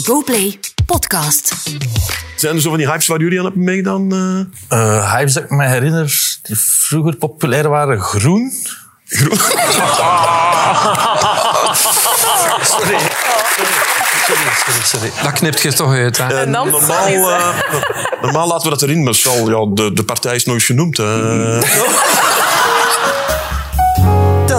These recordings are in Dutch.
GoPlay Podcast. Zijn er zo van die hypes waar jullie aan hebben meegedaan? eh? Eh hypes dat ik me herinner, die vroeger populair waren, groen. Groen? Sorry. Sorry, sorry, sorry. Dat knipt je toch uit, hè? Eh, dan normaal, eh, normaal laten we dat erin, maar Charles, ja, de, de partij is eens genoemd. hè.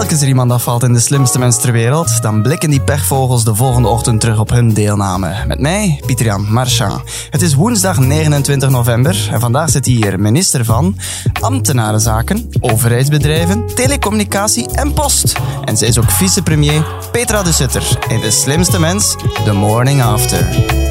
Telkens er iemand afvalt in de slimste mens ter wereld, dan blikken die pechvogels de volgende ochtend terug op hun deelname. Met mij, Pieter-Jan Marchand. Het is woensdag 29 november en vandaag zit hier minister van Ambtenarenzaken, Overheidsbedrijven, Telecommunicatie en Post. En zij is ook vicepremier Petra de Sutter in De Slimste Mens, The Morning After.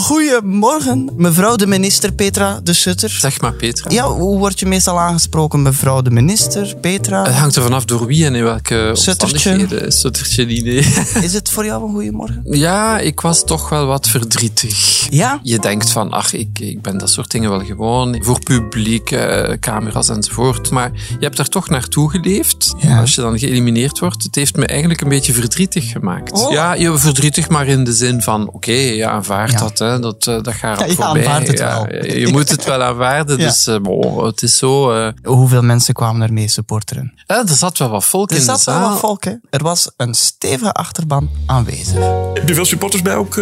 Goedemorgen, mevrouw de minister Petra de Sutter. Zeg maar, Petra. Ja, hoe word je meestal aangesproken, mevrouw de minister, Petra? Het hangt er vanaf door wie en in welke Suttertje. omstandigheden. Suttertje, die nee. Is het voor jou een goede morgen? Ja, ik was toch wel wat verdrietig. Ja? Je denkt van, ach, ik, ik ben dat soort dingen wel gewoon. Voor publiek, eh, camera's enzovoort. Maar je hebt daar toch naartoe geleefd. Ja. Als je dan geëlimineerd wordt. Het heeft me eigenlijk een beetje verdrietig gemaakt. Oh. Ja, je, verdrietig, maar in de zin van, oké, ja, aanvaard Ja. dat. Hè, dat, eh, dat gaat Ja, je voorbij. aanvaardt het Ja, wel. Je, moet het wel aanvaarden. Ja. Dus eh, bon, het is zo... eh, Hoeveel mensen kwamen er mee supporteren? eh, er zat wel wat volk Er in de zat wel zaal. wat volk, hè? Er was een stevige achterban aanwezig. Heb je veel supporters bij ook?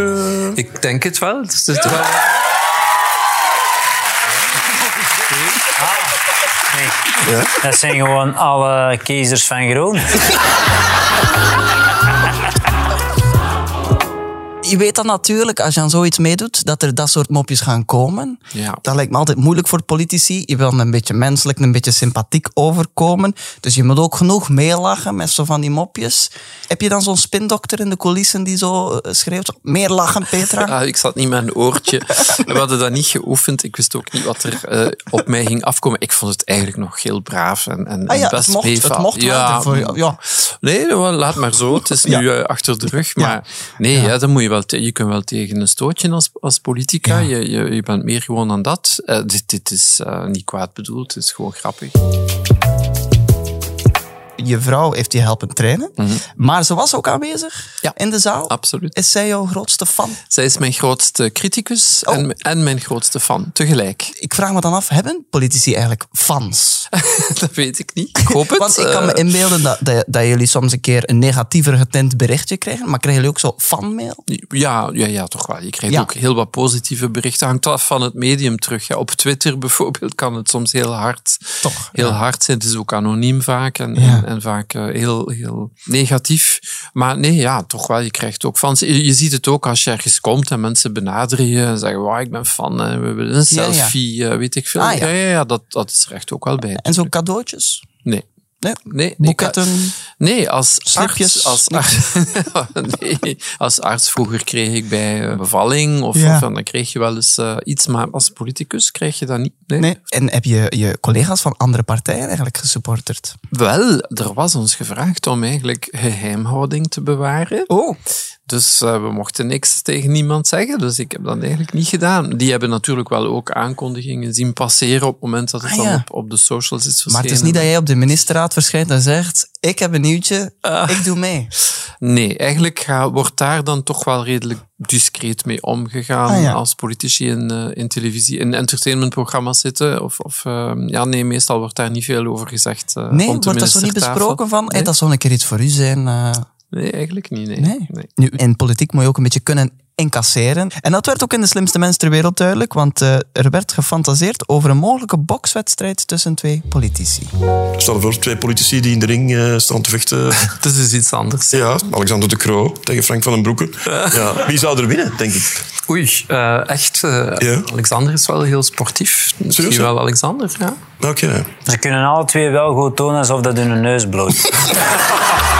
Ik denk het wel. Dus het is wel... Dat zijn gewoon alle keizers van Groen. Je weet dan natuurlijk, als je aan zoiets meedoet, dat er dat soort mopjes gaan komen. Ja. Dat lijkt me altijd moeilijk voor politici. Je wil een beetje menselijk, een beetje sympathiek overkomen. Dus je moet ook genoeg meelachen met zo van die mopjes. Heb je dan zo'n spindokter in de coulissen die zo eh, schreeuwt? Meer lachen, Petra? Ah, ik zat niet met een oortje. We hadden dat niet geoefend. Ik wist ook niet wat er eh, op mij ging afkomen. Ik vond het eigenlijk nog heel braaf en, en, Ah ja, en best het mocht, het meevallen. mocht wel ja, voor jou, ja. Nee, wel, laat maar zo. Het is Ja. nu eh, achter de rug. Ja. Maar nee, ja. dan moet je wel je kunt wel tegen een stootje als, als politica. Ja. Je, je, je bent meer gewoon dan dat. Eh, dit, dit is eh, niet kwaad bedoeld. Het is gewoon grappig. Je vrouw heeft je helpen trainen. Maar ze was ook aanwezig Mhm. Ja. in de zaal. Absoluut. Is zij jouw grootste fan? Zij is mijn grootste criticus Oh. en, en mijn grootste fan tegelijk. Ik vraag me dan af, hebben politici eigenlijk fans? dat weet ik niet. Ik hoop het. Want ik kan me Eh, inbeelden dat, dat, dat jullie soms een keer een negatiever getint berichtje krijgen. Maar krijgen jullie ook zo fanmail? Ja, ja, ja, toch wel. Je krijgt Ja. ook heel wat positieve berichten. Hangt af van het medium terug. Ja, op Twitter bijvoorbeeld kan het soms heel hard, Toch, heel ja. hard zijn. Het is ook anoniem vaak en, Ja. en, en vaak eh, heel, heel negatief. Maar nee, ja, toch wel. Je krijgt ook fans. Je, ziet het ook als je ergens komt en mensen benaderen je en zeggen, wow, ik ben fan, en we willen een Ja, ja. selfie, eh, weet ik veel. Ah, ja. ja, ja, dat, dat is er echt ook wel bij. En zo cadeautjes? Nee. Nee? Nee, Boeketten? Nee, als arts, als, arts, nee, als arts vroeger kreeg ik bij eh, bevalling of, Ja. of dan kreeg je wel eens eh, iets, maar als politicus krijg je dat niet. Nee. Nee. En heb je je collega's van andere partijen eigenlijk gesupporterd? Wel, er was ons gevraagd om eigenlijk geheimhouding te bewaren. Oh. Dus eh, we mochten niks tegen niemand zeggen, dus ik heb dat eigenlijk niet gedaan. Die hebben natuurlijk wel ook aankondigingen zien passeren op het moment dat het Ah, dan op, op de socials is verschenen. Maar het is niet dat jij op de ministerraad verschijnt en zegt... Ik heb een nieuwtje, Ah. ik doe mee. Nee, eigenlijk ga- wordt daar dan toch wel redelijk discreet mee omgegaan Ah, ja. als politici in, eh, in televisie, in entertainmentprogramma's zitten. Of, of eh, ja, nee, meestal wordt daar niet veel over gezegd. eh, Nee, wordt dat zo niet besproken van... Nee, Hey, dat zou een keer iets voor u zijn... nee eigenlijk niet. Nee. Nee. Nee. Nu, in politiek moet je ook een beetje kunnen incasseren. En dat werd ook in de slimste mens ter wereld duidelijk, want eh, er werd gefantaseerd over een mogelijke bokswedstrijd tussen twee politici. Stel je voor, twee politici die in de ring eh, staan te vechten. Het is dus iets anders. ja, Alexander de Croo tegen Frank van den Broeke. Ja, wie zou er winnen, denk ik? Oei, eh, echt. Ja. Alexander is wel heel sportief. Misschien wel Alexander, ja. Oké. Ze kunnen alle twee wel goed tonen alsof dat hun neus bloot.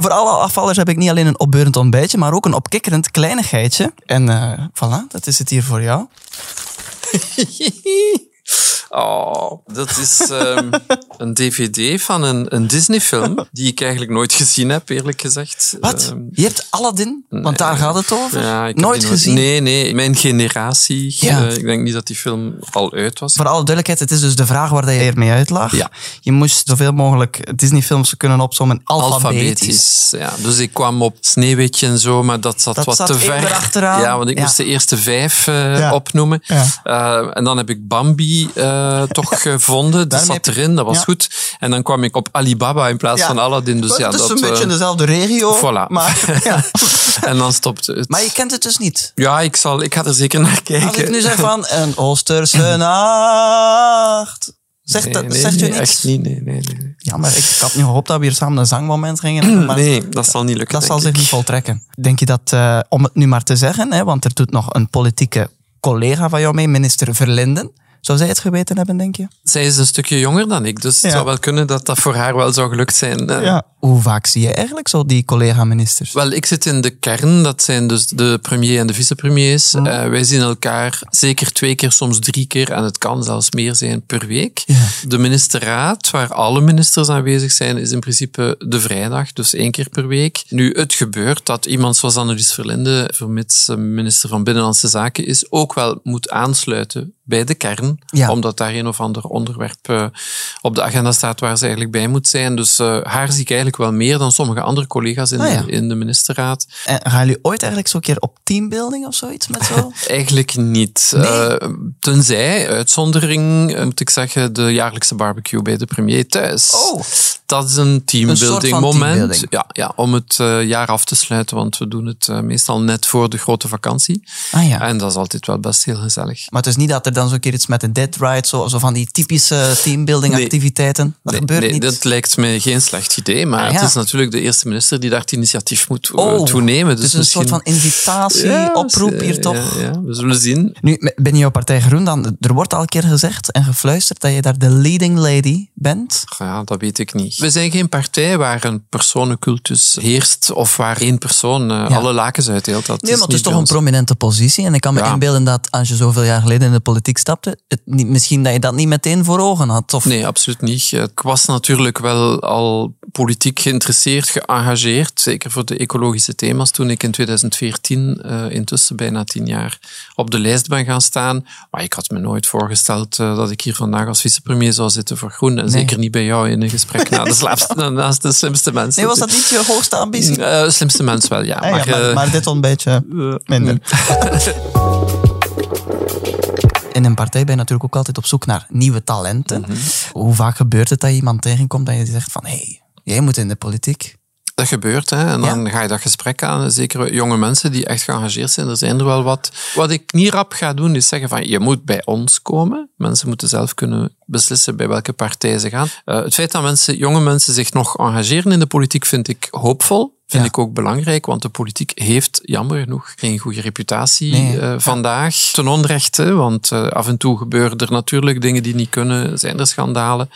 Voor alle afvallers heb ik niet alleen een opbeurend ontbijtje, maar ook een opkikkerend kleinigheidje. En eh voilà, dat is het hier voor jou. Oh, dat is ehm, een dvd van een, een Disney-film die ik eigenlijk nooit gezien heb, eerlijk gezegd. Wat? Ehm, Je hebt Aladdin? Want daar gaat het over? ja, nooit gezien? Nee, nee. Mijn generatie. Ja. eh, ik denk niet dat die film al uit was. Voor alle duidelijkheid, het is dus de vraag waar je ermee uitlag. Ja. Je moest zoveel mogelijk Disney-films kunnen opzommen alfabetisch. Alfabetisch. Ja. Dus ik kwam op Sneeuwwitje en zo, maar dat zat Dat wat zat te ver. erachteraan. Ja, want ik moest de eerste vijf eh, opnoemen. Ja. Eh, en dan heb ik Bambi eh, toch gevonden. Dat zat erin, dat was Ja. goed. En dan kwam ik op Alibaba in plaats Ja. van Aladdin. Dus ja, het is dat, een beetje eh, in dezelfde regio. voilà. Maar, ja. en dan stopte het. maar je kent het dus niet. Ja, ik, zal, ik ga er zeker naar kijken. Als ik nu zeg van een Oosterse nacht. Zegt, dat, Nee, zegt nee, u niks? Echt niet, nee, nee, nee. Ja, maar ik, had nu gehoopt dat we hier samen een zangmoment gingen. Maar nee, dat zal niet lukken. dat zal zich niet voltrekken. Denk je dat, eh, om het nu maar te zeggen, hè, want er doet nog een politieke collega van jou mee, minister Verlinden. Zou zij het geweten hebben, denk je? Zij is een stukje jonger dan ik, dus Ja. het zou wel kunnen dat dat voor haar wel zou gelukt zijn. eh. Hoe vaak zie je eigenlijk zo die collega-ministers? Wel, ik zit in de kern, dat zijn dus de premier en de vicepremiers. Mhm. Eh, wij zien elkaar zeker twee keer, soms drie keer, en het kan zelfs meer zijn per week. Ja. De ministerraad, waar alle ministers aanwezig zijn, is in principe de vrijdag, dus één keer per week. Nu, het gebeurt dat iemand zoals Annelies Verlinde, vermits minister van Binnenlandse Zaken is, ook wel moet aansluiten bij de kern, Ja. omdat daar een of ander onderwerp eh, op de agenda staat waar ze eigenlijk bij moet zijn. Dus eh, haar zie ik eigenlijk wel meer dan sommige andere collega's in, Ah, ja. de, in de ministerraad. En gaan jullie ooit eigenlijk zo'n keer op teambuilding of zoiets met zo? Eigenlijk niet. Nee? Eh, tenzij, uitzondering, eh, moet ik zeggen, de jaarlijkse barbecue bij de premier thuis. Oh. Dat is een teambuilding moment. teambuilding. Ja, ja, om het eh, jaar af te sluiten, want we doen het eh, meestal net voor de grote vakantie. Ah ja. En dat is altijd wel best heel gezellig. Maar het is niet dat er dan zo'n keer iets met een dead ride, zo, zo van die typische teambuilding Nee. activiteiten. Dat Nee, gebeurt nee, niet. dat lijkt mij geen slecht idee, maar Ah, ja. het is natuurlijk de eerste minister die daar het initiatief moet eh, Oh, toenemen. Dus dus een soort van invitatie, Ja, oproep hier toch? Ja, we zullen zien. Nu, ben je jouw partij Groen dan? Er wordt al een keer gezegd en gefluisterd dat je daar de leading lady bent. Ja, dat weet ik niet. We zijn geen partij waar een personencultus heerst of waar één persoon eh, Ja. alle lakens uitdeelt. Dat Nee, maar het is toch een prominente positie. En ik kan me Ja. inbeelden dat als je zoveel jaar geleden in de politiek stapte, het niet, misschien dat je dat niet meteen voor ogen had. Of, Nee, absoluut niet. Ik was natuurlijk wel al politiek geïnteresseerd, geëngageerd, zeker voor de ecologische thema's, toen ik in 2014, eh, intussen bijna tien jaar, op de lijst ben gaan staan. Maar ik had me nooit voorgesteld eh, dat ik hier vandaag als vicepremier zou zitten voor Groen. En zeker niet bij jou in een gesprek na de naast de slimste mensen. Nee, was dat niet je hoogste ambitie? Eh, slimste mens wel, ja. Ah ja, maar, maar, eh, maar dit wel een beetje minder. In een partij ben je natuurlijk ook altijd op zoek naar nieuwe talenten. Mhm. Hoe vaak gebeurt het dat je iemand tegenkomt dat je zegt van hé, hey, jij moet in de politiek. Dat gebeurt, hè. En dan ga je dat gesprek aan. Zeker jonge mensen die echt geëngageerd zijn. Er zijn er wel wat. Wat ik niet rap ga doen, is zeggen van, je moet bij ons komen. Mensen moeten zelf kunnen beslissen bij welke partij ze gaan. Eh, het feit dat mensen, jonge mensen zich nog engageren in de politiek, vind ik hoopvol. Vind Ja. ik ook belangrijk, want de politiek heeft jammer genoeg geen goede reputatie Nee. eh, vandaag. Ten onrechte, want eh, af en toe gebeuren er natuurlijk dingen die niet kunnen, zijn er schandalen.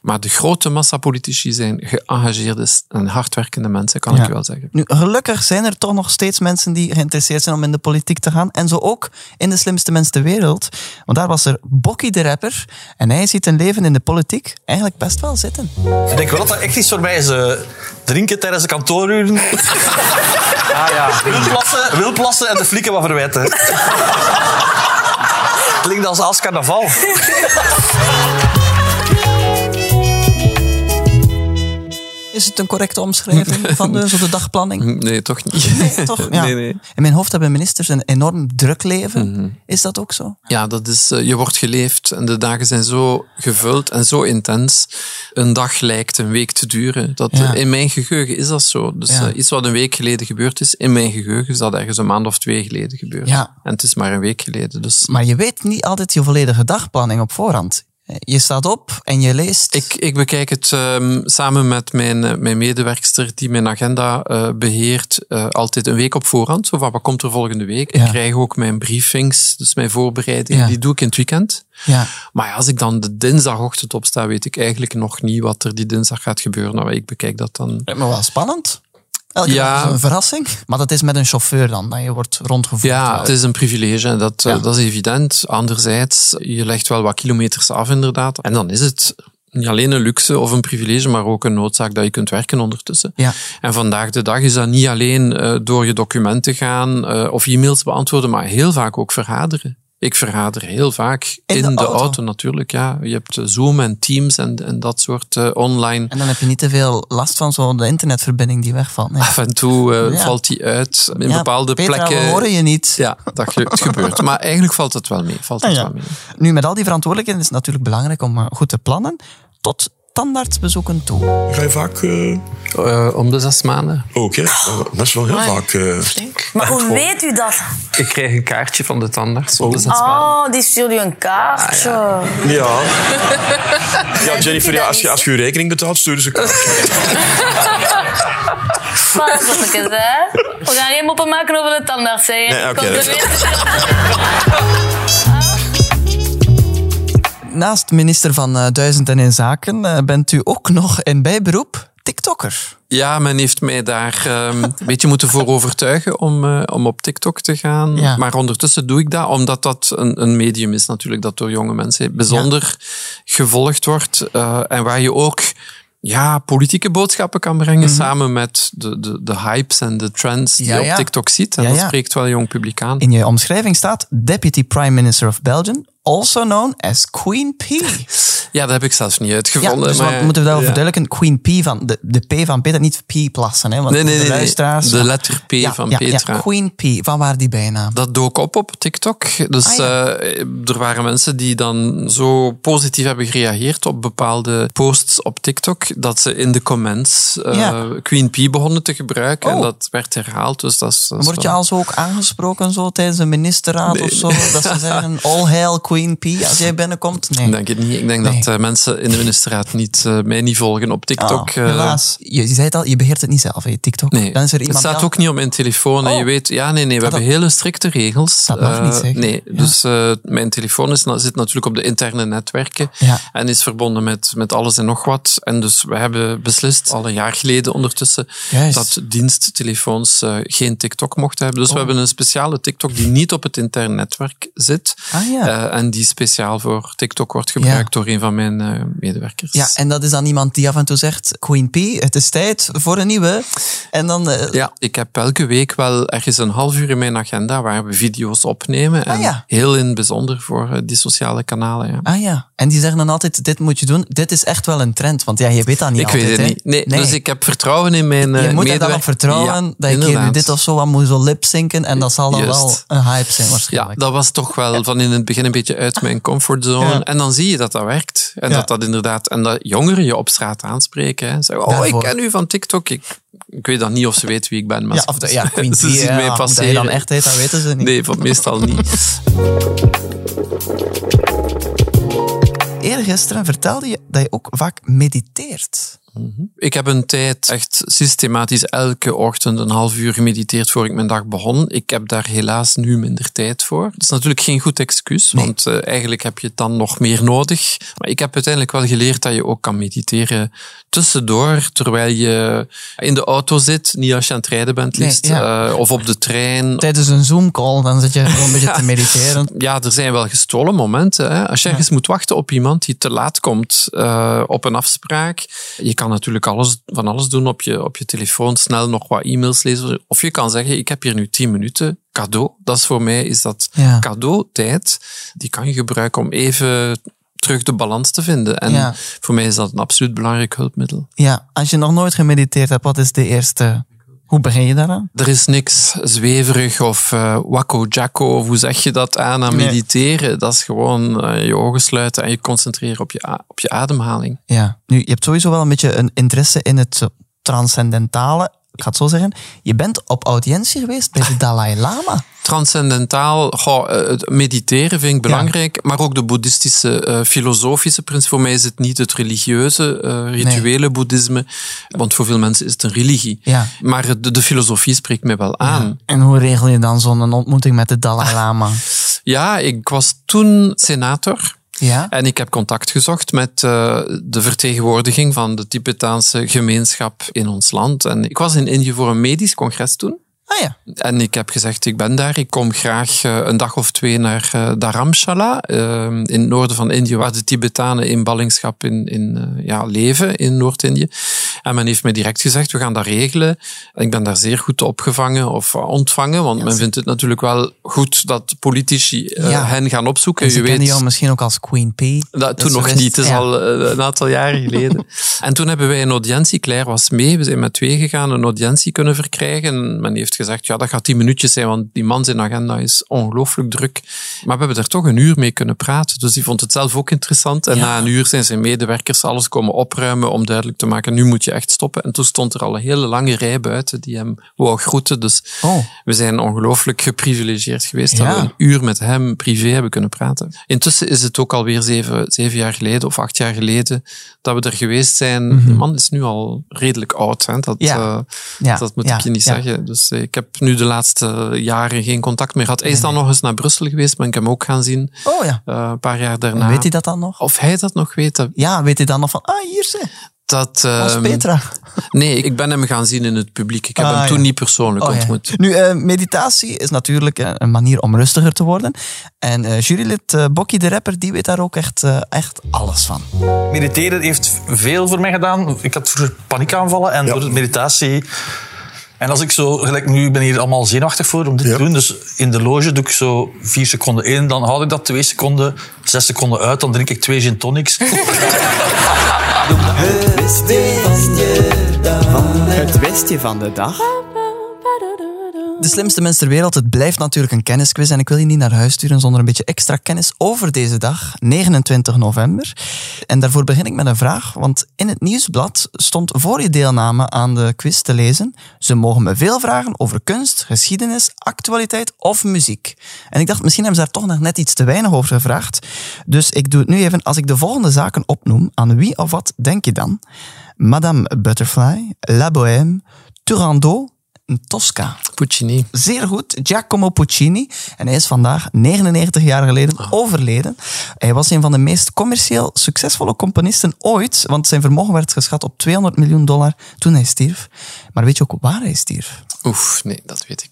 Maar de grote massa politici zijn geëngageerde en hardwerkende mensen, kan Ja. ik wel zeggen. Nu, gelukkig zijn er toch nog steeds mensen die geïnteresseerd zijn om in de politiek te gaan. En zo ook in de slimste mensen ter wereld. Want daar was er Bokkie de rapper. En hij ziet een leven in de politiek eigenlijk best wel zitten. Ik denk wel dat dat echt iets voor mij is. eh, drinken tijdens de kantooruren. Ah ja. Wilplassen, wilplassen en de flikken wat verwijten. Klinkt als als carnaval. Is het een correcte omschrijving van de, dagplanning? Nee, toch niet. Toch? Ja. Nee, nee. In mijn hoofd hebben ministers een enorm druk leven. Is dat ook zo? Ja, dat is, eh, je wordt geleefd en de dagen zijn zo gevuld en zo intens. Een dag lijkt een week te duren. Dat, Ja. In mijn geheugen is dat zo. Dus Ja. eh, iets wat een week geleden gebeurd is, in mijn geheugen is dat ergens een maand of twee geleden gebeurd. Ja. En het is maar een week geleden. Dus Maar je weet niet altijd je volledige dagplanning op voorhand. Je staat op en je leest. Ik, ik bekijk het ehm, samen met mijn, eh, mijn medewerkster die mijn agenda eh, beheert, eh, altijd een week op voorhand. Zo van, wat komt er volgende week? Ja. Ik krijg ook mijn briefings, dus mijn voorbereiding, Ja. die doe ik in het weekend. ja. Maar ja, als ik dan de dinsdagochtend opsta, weet ik eigenlijk nog niet wat er die dinsdag gaat gebeuren. Nou, ik bekijk dat dan. Maar wel spannend. Elke Ja. is een verrassing. Maar dat is met een chauffeur dan, dat je wordt rondgevoerd. Ja, het is een privilege, dat, eh, Ja. dat is evident. Anderzijds, je legt wel wat kilometers af inderdaad. En dan is het niet alleen een luxe of een privilege, maar ook een noodzaak dat je kunt werken ondertussen. Ja. En vandaag de dag is dat niet alleen eh, door je documenten gaan eh, of e-mails beantwoorden, maar heel vaak ook vergaderen. Ik vergader heel vaak In in, de de, auto? auto. natuurlijk. Ja. Je hebt eh, Zoom en Teams en, en dat soort eh, online. En dan heb je niet te veel last van zo'n de internetverbinding die wegvalt. Nee. Af en toe eh, Ja. valt die uit in Ja, bepaalde Petra, plekken. we horen je niet. Ja, dat ge- het gebeurt. Maar eigenlijk valt het wel mee. Valt het Ah, ja. wel mee. Nu, met al die verantwoordelijkheden is het natuurlijk belangrijk om goed te plannen. Tot tandartsbezoeken toe. Ga je vaak... eh, Eh, om de zes maanden. Ook, hè? Eh, Dat is wel heel vaak... eh, Maar hoe weet u dat? Ik krijg een kaartje van de tandarts om de zes maanden. Oh, die stuurde u een kaartje. Ja. Ja, Jennifer, ja, als, je, als je je rekening betaalt, sturen ze een kaartje. Pas op, hè. We gaan geen moppen maken over de tandarts, hè. Nee, oké. Naast minister van eh, Duizend en Een Zaken eh, bent u ook nog in bijberoep TikToker. Ja, men heeft mij daar ehm, een beetje moeten voor overtuigen om, eh, om op TikTok te gaan. Ja. Maar ondertussen doe ik dat, omdat dat een, een medium is natuurlijk dat door jonge mensen bijzonder gevolgd wordt. en waar je ook ja, politieke boodschappen kan brengen samen met de, de, de hypes en de trends die Mhm. Ja, je ja. op TikTok ziet. En Ja, dat spreekt wel een jong publiek aan. In je omschrijving staat Deputy Prime Minister of Belgium, also known as Queen P. Ja, dat heb ik zelfs niet Ja, uitgevonden. dus maar, wat moeten we daarover ja. verduidelijken? Queen P van de, de P van Peter, niet P plassen. Hè, want Nee, nee, de nee, luisteraars... De letter P Ja, van ja, Petra. Ja, Queen P, van waar die bijnaam? Dat dook op op TikTok. Dus Ah, ja. eh, er waren mensen die dan zo positief hebben gereageerd op bepaalde posts op TikTok, dat ze in de comments eh, Ja. Queen P begonnen te gebruiken. Oh. En dat werd herhaald. Dus dat is, dat is Word je wel- al zo ook aangesproken zo, tijdens een ministerraad of zo? Dat ze zeggen, all hail Queen P als jij binnenkomt? Nee. Ik denk het niet. Ik denk Nee. dat eh, mensen in de ministerraad niet, eh, mij niet volgen op TikTok. Ah, eh, helaas. Je, je zei het al, je beheert het niet zelf, hè, TikTok. Nee, Dan is er het iemand staat die ook niet op mijn telefoon. En Oh. je weet, ja, nee, nee, we dat- hebben hele strikte regels. Dat mag niet, zeg. Nee, Ja. dus mijn telefoon is, zit natuurlijk op de interne netwerken Ja. en is verbonden met, met alles en nog wat. En dus we hebben beslist, al een jaar geleden ondertussen, Juist. dat diensttelefoons geen TikTok mochten hebben. Dus Oh. we hebben een speciale TikTok die niet op het interne netwerk zit. Ah, ja. En die speciaal voor TikTok wordt gebruikt door een van mijn eh, medewerkers. Ja, en dat is dan iemand die af en toe zegt, Queen P, het is tijd voor een nieuwe. En dan... eh, Ja, ik heb elke week wel ergens een half uur in mijn agenda waar we video's opnemen. En Ah, ja. heel in het bijzonder voor eh, die sociale kanalen. Ja. Ah ja, en die zeggen dan altijd, dit moet je doen. Dit is echt wel een trend, want ja, je weet dat niet ik altijd. weet het niet. Nee, Dus ik heb vertrouwen in mijn eh je moet er dan op vertrouwen Ja, dat inderdaad. dit of zo wat moet zo lipzinken en dat zal dan wel een hype zijn Ja, waarschijnlijk. dat was toch wel van in het begin een beetje uit mijn comfortzone. Ja. En dan zie je dat dat werkt. En Ja. dat dat inderdaad... En dat jongeren je op straat aanspreken. Hè. Zeggen, oh, Daarvoor. ik ken u van TikTok. Ik, ik weet dan niet of ze weten wie ik ben. Maar Ja, of de, ja, Queen ze zien ja, mij hoe dat je passeren. dan echt heet, dat weten ze niet. Nee, van meestal niet. Eergisteren vertelde je dat je ook vaak mediteert. Ik heb een tijd echt systematisch elke ochtend een half uur gemediteerd voor ik mijn dag begon. Ik heb daar helaas nu minder tijd voor. Dat is natuurlijk geen goed excuus, Nee. want eh, eigenlijk heb je het dan nog meer nodig. Maar ik heb uiteindelijk wel geleerd dat je ook kan mediteren tussendoor, terwijl je in de auto zit, niet als je aan het rijden bent Nee, liefst, ja. eh, of op de trein. Tijdens een Zoom-call, dan zit je gewoon een beetje te mediteren. Ja, er zijn wel gestolen momenten. Hè? Als je ergens moet wachten op iemand die te laat komt eh, op een afspraak. Je kan natuurlijk alles, van alles doen op je, op je telefoon, snel nog wat e-mails lezen. Of je kan zeggen, ik heb hier nu 10 minuten cadeau. Dat is voor mij is dat Ja. cadeautijd. Die kan je gebruiken om even terug de balans te vinden. En Ja. voor mij is dat een absoluut belangrijk hulpmiddel. Ja, als je nog nooit gemediteerd hebt, wat is de eerste... Hoe begin je daaraan? Er is niks zweverig of eh wakko jacko, of hoe zeg je dat aan, aan Nee. mediteren. Dat is gewoon eh, je ogen sluiten en je concentreren op je, op je ademhaling. Ja. Nu, je hebt sowieso wel een beetje een interesse in het transcendentale. Ik ga het zo zeggen. Je bent op audiëntie geweest bij de Dalai Lama. Transcendentaal, goh, eh, het mediteren vind ik belangrijk, maar ook de boeddhistische, eh, filosofische principe. Voor mij is het niet het religieuze, eh, rituele boeddhisme, want voor veel mensen is het een religie. Ja. Maar de, de filosofie spreekt mij wel aan. En hoe regel je dan zo'n ontmoeting met de Dalai Lama? Ja, ik was toen senator. Ja. En ik heb contact gezocht met eh, de vertegenwoordiging van de Tibetaanse gemeenschap in ons land. En ik was in Indië voor een medisch congres toen. Ah ja. En ik heb gezegd, ik ben daar. Ik kom graag eh, een dag of twee naar eh, Dharamshala, eh, in het noorden van Indië, waar de Tibetanen in ballingschap in, in, ja, leven, in Noord-Indië. En men heeft mij direct gezegd, we gaan dat regelen. En ik ben daar zeer goed opgevangen of ontvangen, want men vindt het natuurlijk wel goed dat politici Ja. hen gaan opzoeken. En ze Je weet, jou misschien ook als Queen P. dat, toen nog niet, het is ja. al een aantal jaren geleden. en toen hebben wij een audiëntie, Claire was mee, we zijn met twee gegaan, een audiëntie kunnen verkrijgen. En men heeft gezegd, ja, dat gaat tien minuutjes zijn, want die man zijn agenda is ongelooflijk druk. Maar we hebben er toch een uur mee kunnen praten, dus die vond het zelf ook interessant. En na een uur zijn zijn medewerkers alles komen opruimen om duidelijk te maken, nu moet je echt stoppen. En toen stond er al een hele lange rij buiten die hem wou groeten. Dus Oh. we zijn ongelooflijk geprivilegeerd geweest Ja. dat we een uur met hem privé hebben kunnen praten. Intussen is het ook alweer zeven, zeven jaar geleden of acht jaar geleden dat we er geweest zijn. De man is nu al redelijk oud. Hè? Dat, Mhm. Ja. eh, dat moet ik je niet zeggen. Dus eh, ik heb nu de laatste jaren geen contact meer gehad. Hij is dan nog eens naar Brussel geweest, ben ik hem ook gaan zien. Oh ja. eh, een paar jaar daarna. weet hij dat dan nog? Of hij dat nog weet, dat... Ja, weet hij dan nog van, ah, hier ze, dat als ehm, Petra. Nee, ik ben hem gaan zien in het publiek. Ik heb Ah, hem toen ja. niet persoonlijk Oh, ja. ontmoet. Nu, eh, meditatie is natuurlijk eh, een manier om rustiger te worden. En eh jurylid eh Bokkie de rapper, die weet daar ook echt, eh, echt alles van. Mediteren heeft veel voor mij gedaan. Ik had vroeger paniekaanvallen en door de meditatie... En als ik zo, gelijk nu, ik ben hier allemaal zenuwachtig voor om dit Ja. te doen. Dus in de loge doe ik zo vier seconden in, dan houd ik dat twee seconden, zes seconden uit, dan drink ik twee gin tonics. Het westje van de dag. De slimste mens ter wereld, het blijft natuurlijk een kennisquiz en ik wil je niet naar huis sturen zonder een beetje extra kennis over deze dag, 29 november. En daarvoor begin ik met een vraag, want in het nieuwsblad stond voor je deelname aan de quiz te lezen, ze mogen me veel vragen over kunst, geschiedenis, actualiteit of muziek. En ik dacht, misschien hebben ze daar toch nog net iets te weinig over gevraagd. Dus ik doe het nu even, als ik de volgende zaken opnoem, aan wie of wat denk je dan? Madame Butterfly, La Bohème, Turandot, Tosca. Puccini. Zeer goed, Giacomo Puccini. En hij is vandaag 99 jaar geleden overleden. Hij was een van de meest commercieel succesvolle componisten ooit, want zijn vermogen werd geschat op 200 miljoen dollar toen hij stierf. Maar weet je ook waar hij stierf? Oef, nee, dat weet ik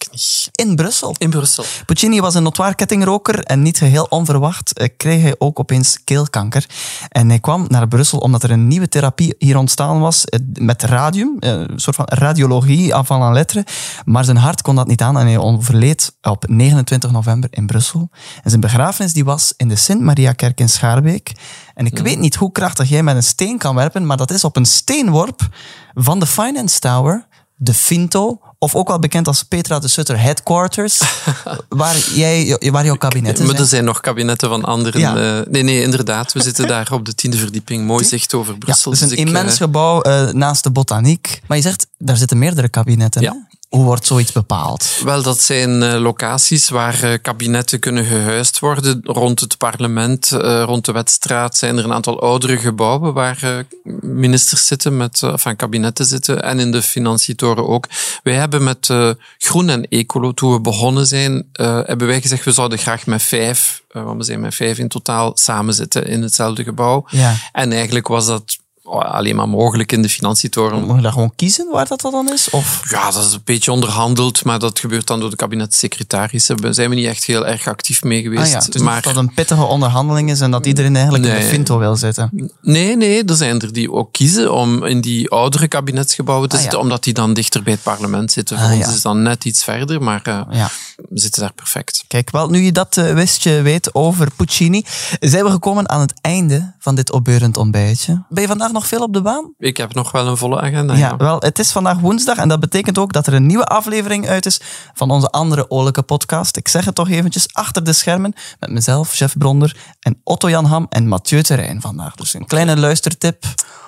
In Brussel. In Brussel. Puccini was een notwaar kettingroker en niet geheel onverwacht eh, kreeg hij ook opeens keelkanker. En hij kwam naar Brussel omdat er een nieuwe therapie hier ontstaan was eh, met radium, eh, een soort van radiologie avant la lettre. Maar zijn hart kon dat niet aan en hij overleed op 29 november in Brussel. En zijn begrafenis die was in de Sint-Maria-kerk in Schaarbeek. En ik weet niet hoe krachtig jij met een steen kan werpen, maar dat is op een steenworp van de Finance Tower, de Finto, of ook wel bekend als Petra de Sutter Headquarters, waar, jij, waar jouw kabinetten Maar er zijn. nog kabinetten van anderen. Ja. eh, nee, nee, inderdaad. We zitten daar op de tiende verdieping. Mooi zicht over Ja, Brussel. het is een Dus immens eh, gebouw eh, naast de botaniek. Maar je zegt, daar zitten meerdere kabinetten. Ja. hè? Hoe wordt zoiets bepaald? Wel, dat zijn eh, locaties waar eh, kabinetten kunnen gehuisd worden. Rond het parlement, eh, rond de Wetstraat zijn er een aantal oudere gebouwen waar ministers zitten, met, enfin, kabinetten zitten. En in de financietoren ook. Wij hebben met Groen en Ecolo, toen we begonnen zijn, hebben wij gezegd, we zouden graag met vijf, want we zijn met vijf in totaal, samen zitten in hetzelfde gebouw. Ja. En eigenlijk was dat alleen maar mogelijk in de financietoren. Mag je daar gewoon kiezen waar dat dan is? Of? Ja, dat is een beetje onderhandeld, maar dat gebeurt dan door de kabinetssecretarissen. Daar zijn we niet echt heel erg actief mee geweest. Ah ja, maar niet dat een pittige onderhandeling is en dat iedereen eigenlijk in de Nee. Finto wil zitten. nee, nee, er zijn er die ook kiezen om in die oudere kabinetsgebouwen te Ah ja. zitten, omdat die dan dichter bij het parlement zitten. Voor Ah ons ja. is dan net iets verder, maar eh, Ja. Zitten daar perfect. Kijk, wel, nu je dat eh, wistje weet over Puccini, zijn we gekomen aan het einde van dit opbeurend ontbijtje. Ben je vandaag nog veel op de baan? Ik heb nog wel een volle agenda. Ja, Ja. wel, het is vandaag woensdag en dat betekent ook dat er een nieuwe aflevering uit is van onze andere oorlijke podcast. Ik zeg het toch eventjes, achter de schermen, met mezelf, Chef Bronder, en Otto Jan Ham en Mathieu Terrein vandaag. Dus een kleine luistertip,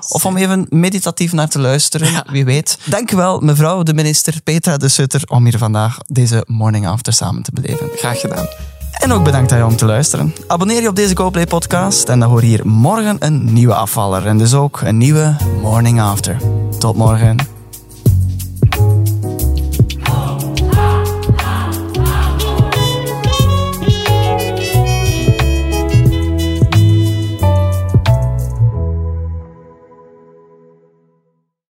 of om even meditatief naar te luisteren, wie weet. Dank wel, mevrouw de minister Petra de Sutter, om hier vandaag deze morning samen te beleven. Graag gedaan. En ook bedankt aan jou om te luisteren. Abonneer je op deze GoPlay podcast en dan hoor je hier morgen een nieuwe afvaller. En dus ook een nieuwe Morning After. Tot morgen.